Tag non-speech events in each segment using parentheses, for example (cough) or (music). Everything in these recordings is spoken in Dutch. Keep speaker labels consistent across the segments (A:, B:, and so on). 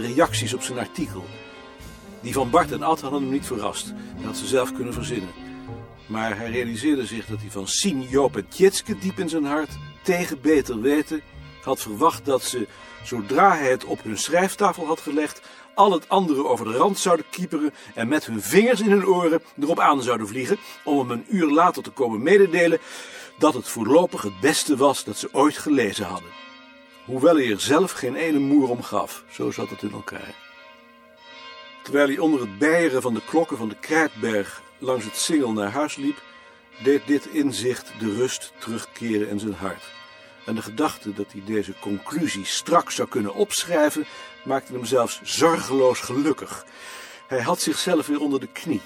A: de reacties op zijn artikel. Die van Bart en Ad hadden hem niet verrast. Dat had ze zelf kunnen verzinnen. Maar hij realiseerde zich dat hij van Sien, Joop diep in zijn hart, tegen beter weten, had verwacht dat ze, zodra hij het op hun schrijftafel had gelegd, al het andere over de rand zouden kieperen en met hun vingers in hun oren erop aan zouden vliegen, om hem een uur later te komen mededelen dat het voorlopig het beste was dat ze ooit gelezen hadden. Hoewel hij er zelf geen ene moer om gaf, zo zat het in elkaar. Terwijl hij onder het bijeren van de klokken van de Krijtberg langs het singel naar huis liep, deed dit inzicht de rust terugkeren in zijn hart. En de gedachte dat hij deze conclusie straks zou kunnen opschrijven, maakte hem zelfs zorgeloos gelukkig. Hij had zichzelf weer onder de knie.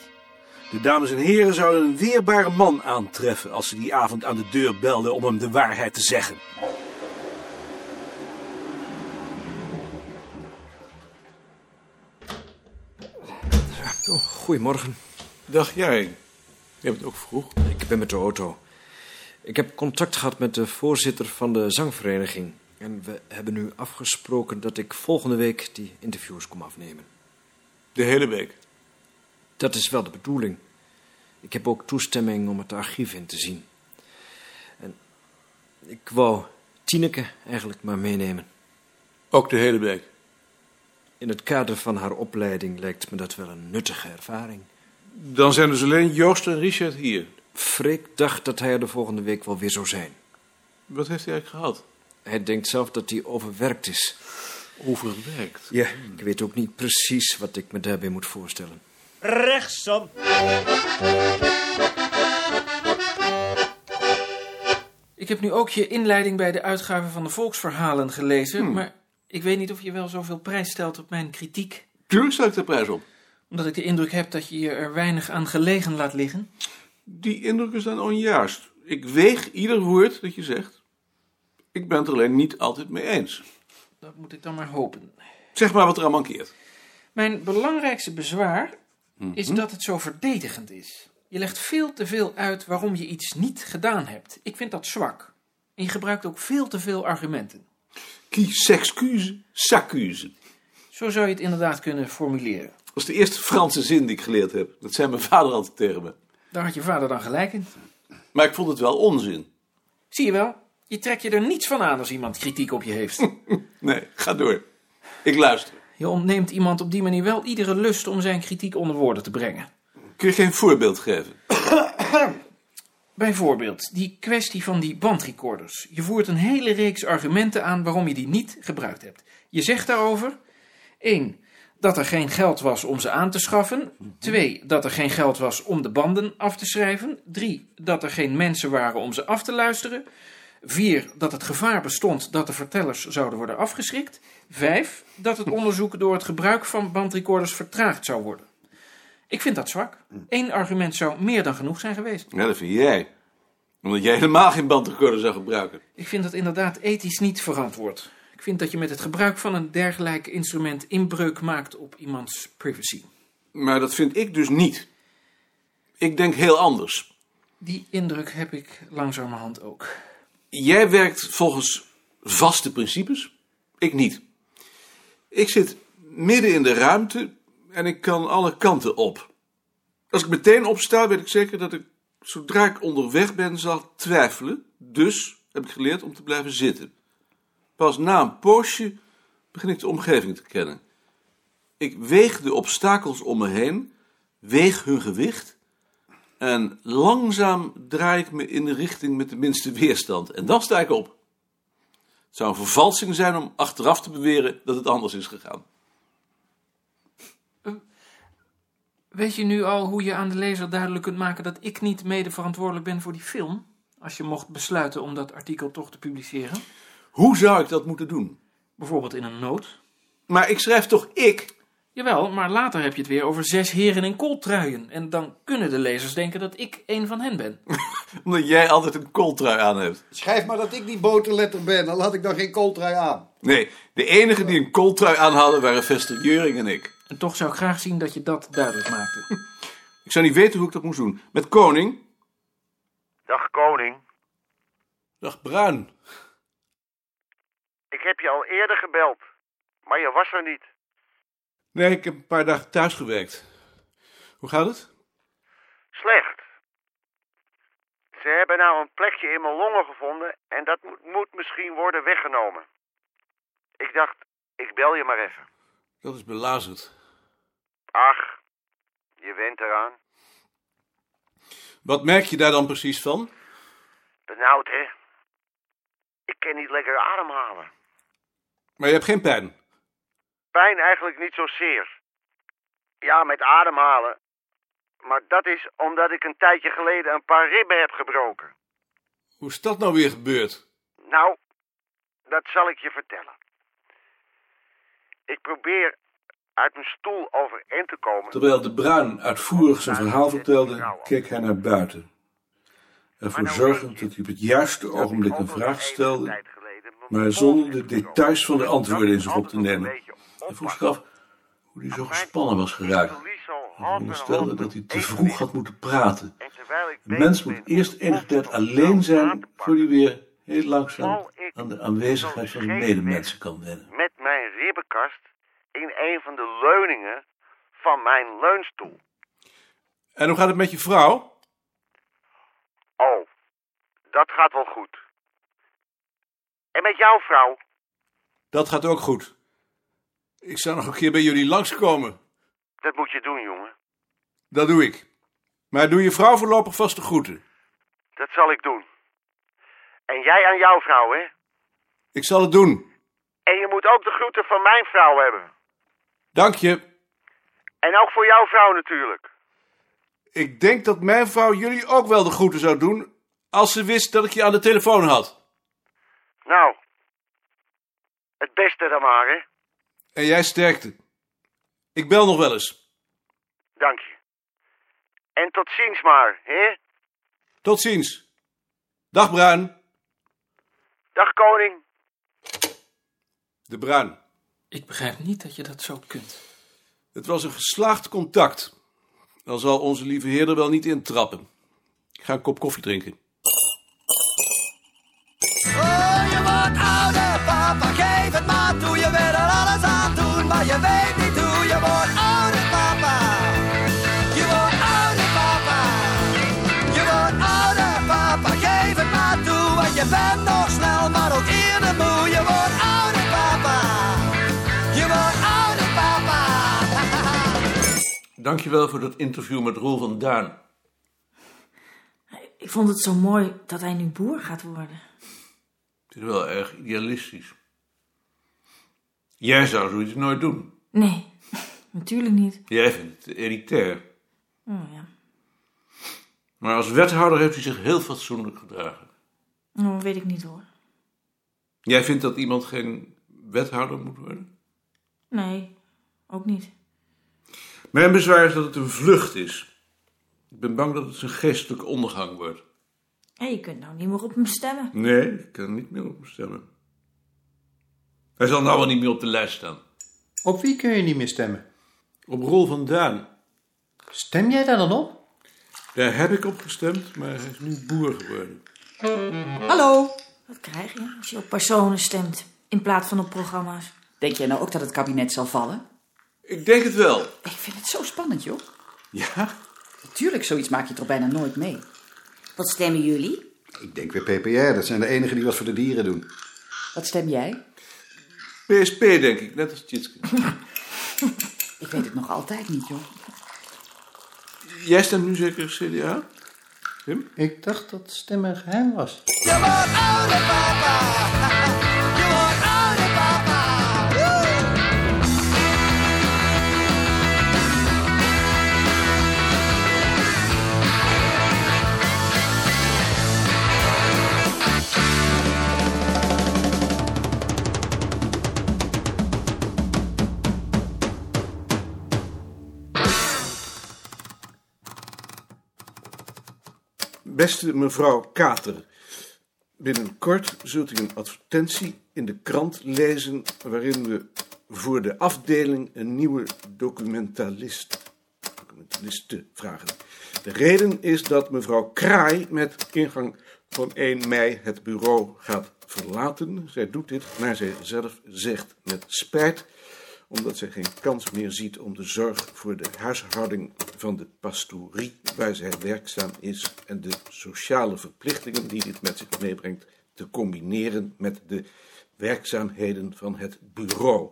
A: De dames en heren zouden een weerbare man aantreffen als ze die avond aan de deur belden om hem de waarheid te zeggen.
B: Oh, goedemorgen.
A: Dag jij. Je bent ook vroeg.
B: Ik ben met de auto. Ik heb contact gehad met de voorzitter van de zangvereniging. En we hebben nu afgesproken dat ik volgende week die interviews kom afnemen.
A: De hele week.
B: Dat is wel de bedoeling. Ik heb ook toestemming om het archief in te zien. En ik wou Tineke eigenlijk maar meenemen.
A: Ook de hele week.
B: In het kader van haar opleiding lijkt me dat wel een nuttige ervaring.
A: Dan zijn dus alleen Joost en Richard hier.
B: Freek dacht dat hij er de volgende week wel weer zou zijn.
A: Wat heeft hij eigenlijk gehad?
B: Hij denkt zelf dat hij overwerkt is.
A: Overwerkt.
B: Ja, ik weet ook niet precies wat ik me daarbij moet voorstellen.
C: Rechtsom.
D: Ik heb nu ook je inleiding bij de uitgave van de Volksverhalen gelezen, maar ik weet niet of je wel zoveel prijs stelt op mijn kritiek.
A: Tuurlijk stel ik de prijs op.
D: Omdat ik de indruk heb dat je je er weinig aan gelegen laat liggen.
A: Die indrukken zijn onjuist. Ik weeg ieder woord dat je zegt. Ik ben het er alleen niet altijd mee eens.
D: Dat moet ik dan maar hopen.
A: Zeg maar wat er aan mankeert.
D: Mijn belangrijkste bezwaar is dat het zo verdedigend is. Je legt veel te veel uit waarom je iets niet gedaan hebt. Ik vind dat zwak. En je gebruikt ook veel te veel argumenten.
A: Qui s'excuse, s'accuse.
D: Zo zou je het inderdaad kunnen formuleren.
A: Dat is de eerste Franse zin die ik geleerd heb. Dat zei mijn vader altijd tegen me.
D: Daar had je vader dan gelijk in.
A: Maar ik vond het wel onzin.
D: Zie je wel, je trekt je er niets van aan als iemand kritiek op je heeft. (laughs)
A: Nee, ga door. Ik luister.
D: Je ontneemt iemand op die manier wel iedere lust om zijn kritiek onder woorden te brengen.
A: Kun je geen voorbeeld geven? (coughs)
D: Bijvoorbeeld die kwestie van die bandrecorders. Je voert een hele reeks argumenten aan waarom je die niet gebruikt hebt. Je zegt daarover: 1. Dat er geen geld was om ze aan te schaffen. 2. Dat er geen geld was om de banden af te schrijven. 3. Dat er geen mensen waren om ze af te luisteren. 4. Dat het gevaar bestond dat de vertellers zouden worden afgeschrikt. 5. Dat het onderzoek door het gebruik van bandrecorders vertraagd zou worden. Ik vind dat zwak. Eén argument zou meer dan genoeg zijn geweest.
A: Ja, dat vind jij. Omdat jij helemaal geen bandrecorder zou gebruiken.
D: Ik vind dat inderdaad ethisch niet verantwoord. Ik vind dat je met het gebruik van een dergelijk instrument inbreuk maakt op iemands privacy.
A: Maar dat vind ik dus niet. Ik denk heel anders.
D: Die indruk heb ik langzamerhand ook.
A: Jij werkt volgens vaste principes, ik niet. Ik zit midden in de ruimte en ik kan alle kanten op. Als ik meteen opsta, weet ik zeker dat ik, zodra ik onderweg ben, zal twijfelen. Dus heb ik geleerd om te blijven zitten. Pas na een poosje begin ik de omgeving te kennen. Ik weeg de obstakels om me heen, weeg hun gewicht en langzaam draai ik me in de richting met de minste weerstand. En dan sta ik op. Het zou een vervalsing zijn om achteraf te beweren dat het anders is gegaan.
D: Weet je nu al hoe je aan de lezer duidelijk kunt maken dat ik niet mede verantwoordelijk ben voor die film? Als je mocht besluiten om dat artikel toch te publiceren?
A: Hoe zou ik dat moeten doen?
D: Bijvoorbeeld in een noot?
A: Maar ik schrijf toch ik?
D: Jawel, maar later heb je het weer over zes heren in kooltruien. En dan kunnen de lezers denken dat ik een van hen ben. (laughs)
A: Omdat jij altijd een kooltrui aan hebt.
E: Schrijf maar dat ik die boterletter ben, dan had ik dan geen kooltrui aan.
A: Nee, de enige die een kooltrui aan hadden waren Vester Jeuring en ik.
D: En toch zou ik graag zien dat je dat duidelijk maakte. (laughs)
A: Ik zou niet weten hoe ik dat moest doen. Met Koning?
C: Dag koning.
A: Dag Bruin.
C: Ik heb je al eerder gebeld, maar je was er niet.
A: Nee, ik heb een paar dagen thuis gewerkt. Hoe gaat het?
C: Slecht. Ze hebben nou een plekje in mijn longen gevonden en dat moet, moet misschien worden weggenomen. Ik dacht, ik bel je maar even.
A: Dat is belazerd.
C: Ach, je went eraan.
A: Wat merk je daar dan precies van?
C: Benauwd, hè? Ik kan niet lekker ademhalen.
A: Maar je hebt geen pijn.
C: Pijn eigenlijk niet zozeer. Ja, met ademhalen. Maar dat is omdat ik een tijdje geleden een paar ribben heb gebroken.
A: Hoe is dat nou weer gebeurd?
C: Nou, dat zal ik je vertellen. Ik probeer uit mijn stoel overeind te komen.
A: Terwijl de Bruin uitvoerig zijn verhaal vertelde, keek hij naar buiten. Ervoor zorgend dat hij op het juiste ogenblik een vraag stelde, maar zonder de details van de antwoorden in zich op te nemen. Hij vroeg zich af hoe hij zo gespannen was geraakt. Hij veronderstelde dat hij te vroeg had moeten praten. Een mens moet eerst enige tijd alleen zijn, voor hij weer heel langzaam aan de aanwezigheid van medemensen kan wennen.
C: Met mijn ribbenkast in een van de leuningen van mijn leunstoel.
A: En hoe gaat het met je vrouw?
C: Oh, dat gaat wel goed. En met jouw vrouw?
A: Dat gaat ook goed. Ik zou nog een keer bij jullie langskomen.
C: Dat moet je doen, jongen.
A: Dat doe ik. Maar doe je vrouw voorlopig vast de groeten.
C: Dat zal ik doen. En jij aan jouw vrouw, hè?
A: Ik zal het doen.
C: En je moet ook de groeten van mijn vrouw hebben.
A: Dank je.
C: En ook voor jouw vrouw natuurlijk.
A: Ik denk dat mijn vrouw jullie ook wel de groeten zou doen... als ze wist dat ik je aan de telefoon had.
C: Nou, het beste dan maar, hè?
A: En jij sterkte. Ik bel nog wel eens.
C: Dank je. En tot ziens maar, hè?
A: Tot ziens. Dag Bruin.
C: Dag, koning.
A: De Bruin.
D: Ik begrijp niet dat je dat zo kunt.
A: Het was een geslaagd contact. Dan zal onze lieve heer er wel niet intrappen. Ik ga een kop koffie drinken. Dankjewel voor dat interview met Roel van Duin.
F: Ik vond het zo mooi dat hij nu boer gaat worden.
A: Het is wel erg idealistisch. Jij zou zoiets nooit doen.
F: Nee, (laughs) natuurlijk niet.
A: Jij vindt het elitair.
F: Oh ja,
A: Maar als wethouder heeft hij zich heel fatsoenlijk gedragen.
F: oh, weet ik niet hoor.
A: Jij vindt dat iemand geen wethouder moet worden?
F: Nee, ook niet.
A: Mijn bezwaar is dat het een vlucht is. Ik ben bang dat het zijn geestelijke ondergang wordt.
F: Hé, je kunt nou niet meer op hem stemmen.
A: Nee, ik kan niet meer op hem stemmen. Hij zal nou wel niet meer op de lijst staan.
E: Op wie kun je niet meer stemmen?
A: Op Rol van Duin.
E: Stem jij daar dan op?
A: Daar heb ik op gestemd, maar hij is nu boer geworden.
G: Hallo.
F: Wat krijg je als je op personen stemt in plaats van op programma's?
G: Denk jij nou ook dat het kabinet zal vallen?
A: Ik denk het wel.
G: Ik vind het zo spannend, joh.
A: Ja?
G: Natuurlijk, zoiets maak je toch bijna nooit mee.
H: Wat stemmen jullie?
E: Ik denk weer PPR. Dat zijn de enigen die wat voor de dieren doen.
G: Wat stem jij?
A: PSP denk ik, net als Tjitske. (laughs)
G: Ik weet het nog altijd niet, joh.
A: Jij stemt nu zeker CDA? Tim?
E: Ik dacht dat stemmen geheim was.
I: Je wordt papa.
A: Beste mevrouw Kater, binnenkort zult u een advertentie in de krant lezen waarin we voor de afdeling een nieuwe documentalist, documentaliste vragen. De reden is dat mevrouw Kraai met ingang van 1 mei het bureau gaat verlaten. Zij doet dit, naar zij zelf zegt, met spijt, omdat zij geen kans meer ziet om de zorg voor de huishouding van de pastorie waar zij werkzaam is en de sociale verplichtingen die dit met zich meebrengt te combineren met de werkzaamheden van het bureau.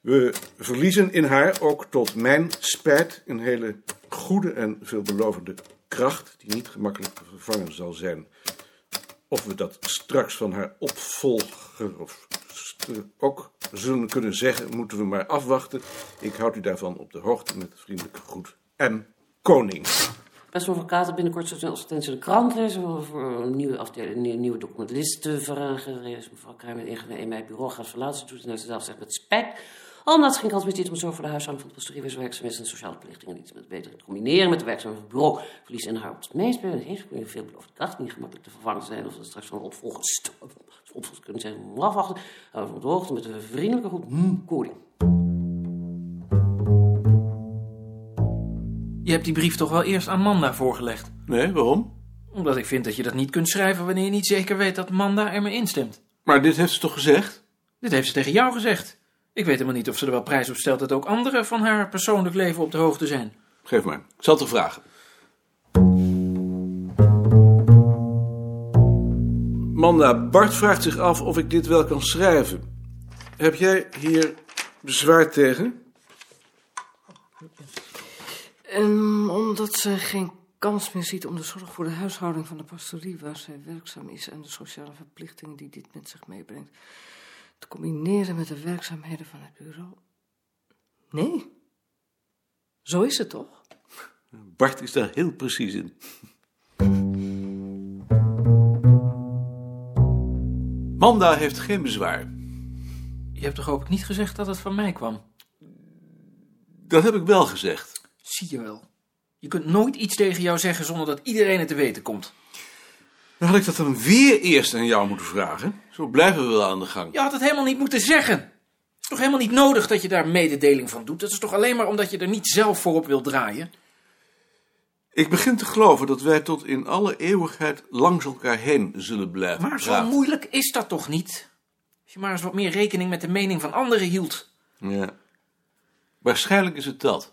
A: We verliezen in haar ook tot mijn spijt een hele goede en veelbelovende kracht die niet gemakkelijk te vervangen zal zijn. Of we dat straks van haar opvolger of ook zullen kunnen zeggen, moeten we maar afwachten. Ik houd u daarvan op de hoogte met vriendelijke groet. M. Koning.
J: Beste advocaten binnenkort zullen als in de krant lezen voor een nieuwe, afdeling, nieuwe, nieuwe documentalisten vragen. Mevrouw ingenomen in mijn bureau gaat verlaten. Ze doet het naar zegt met spijt. Omdat ze geen kans meer ziet om zo voor de huishouding van de pastorie weer werkzaam is en sociale verplichtingen niet met beter te combineren met de werkzaamheid van het bureau. Verlies in haar op het meest en heeft een veelbelovende kracht niet gemakkelijk te vervangen zijn of dat straks van opvolgers opvolgers kunnen zijn om afwachten. Houden we op de hoogte met een vriendelijke groet. Hmm, koning.
D: Je hebt die brief toch wel eerst aan Manda voorgelegd?
A: Nee, waarom?
D: Omdat ik vind dat je dat niet kunt schrijven wanneer je niet zeker weet dat Manda er mee instemt.
A: Maar dit heeft ze toch gezegd?
D: Dit heeft ze tegen jou gezegd. Ik weet helemaal niet of ze er wel prijs op stelt dat ook anderen van haar persoonlijk leven op de hoogte zijn.
A: Geef maar, ik zal het er vragen. Manda, Bart vraagt zich af of ik dit wel kan schrijven. Heb jij hier bezwaar tegen?
K: En omdat ze geen kans meer ziet om de zorg voor de huishouding van de pastorie waar zij werkzaam is en de sociale verplichtingen die dit met zich meebrengt te combineren met de werkzaamheden van het bureau. Nee. Zo is het toch?
A: Bart is daar heel precies in. Manda heeft geen bezwaar.
D: Je hebt toch ook niet gezegd dat het van mij kwam?
A: Dat heb ik wel gezegd.
D: Zie je wel. Je kunt nooit iets tegen jou zeggen zonder dat iedereen het te weten komt.
A: Dan had ik dat dan weer eerst aan jou moeten vragen. Zo blijven we wel aan de gang.
D: Je had het helemaal niet moeten zeggen. Het is toch helemaal niet nodig dat je daar mededeling van doet? Dat is toch alleen maar omdat je er niet zelf voor op wilt draaien?
A: Ik begin te geloven dat wij tot in alle eeuwigheid langs elkaar heen zullen blijven
D: Maar zo
A: praten.
D: moeilijk is dat toch niet? Als je maar eens wat meer rekening met de mening van anderen hield.
A: Ja. Waarschijnlijk is het dat.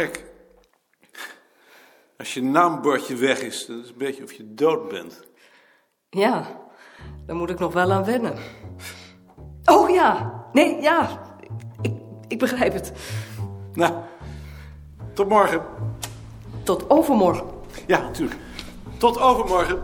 A: Gek. Als je naambordje weg is, dat is een beetje of je dood bent.
K: Ja, daar moet ik nog wel aan wennen. Oh ja, nee, ja. Ik, ik begrijp het.
A: Nou, tot morgen.
K: Tot overmorgen.
A: Ja, natuurlijk. Tot overmorgen.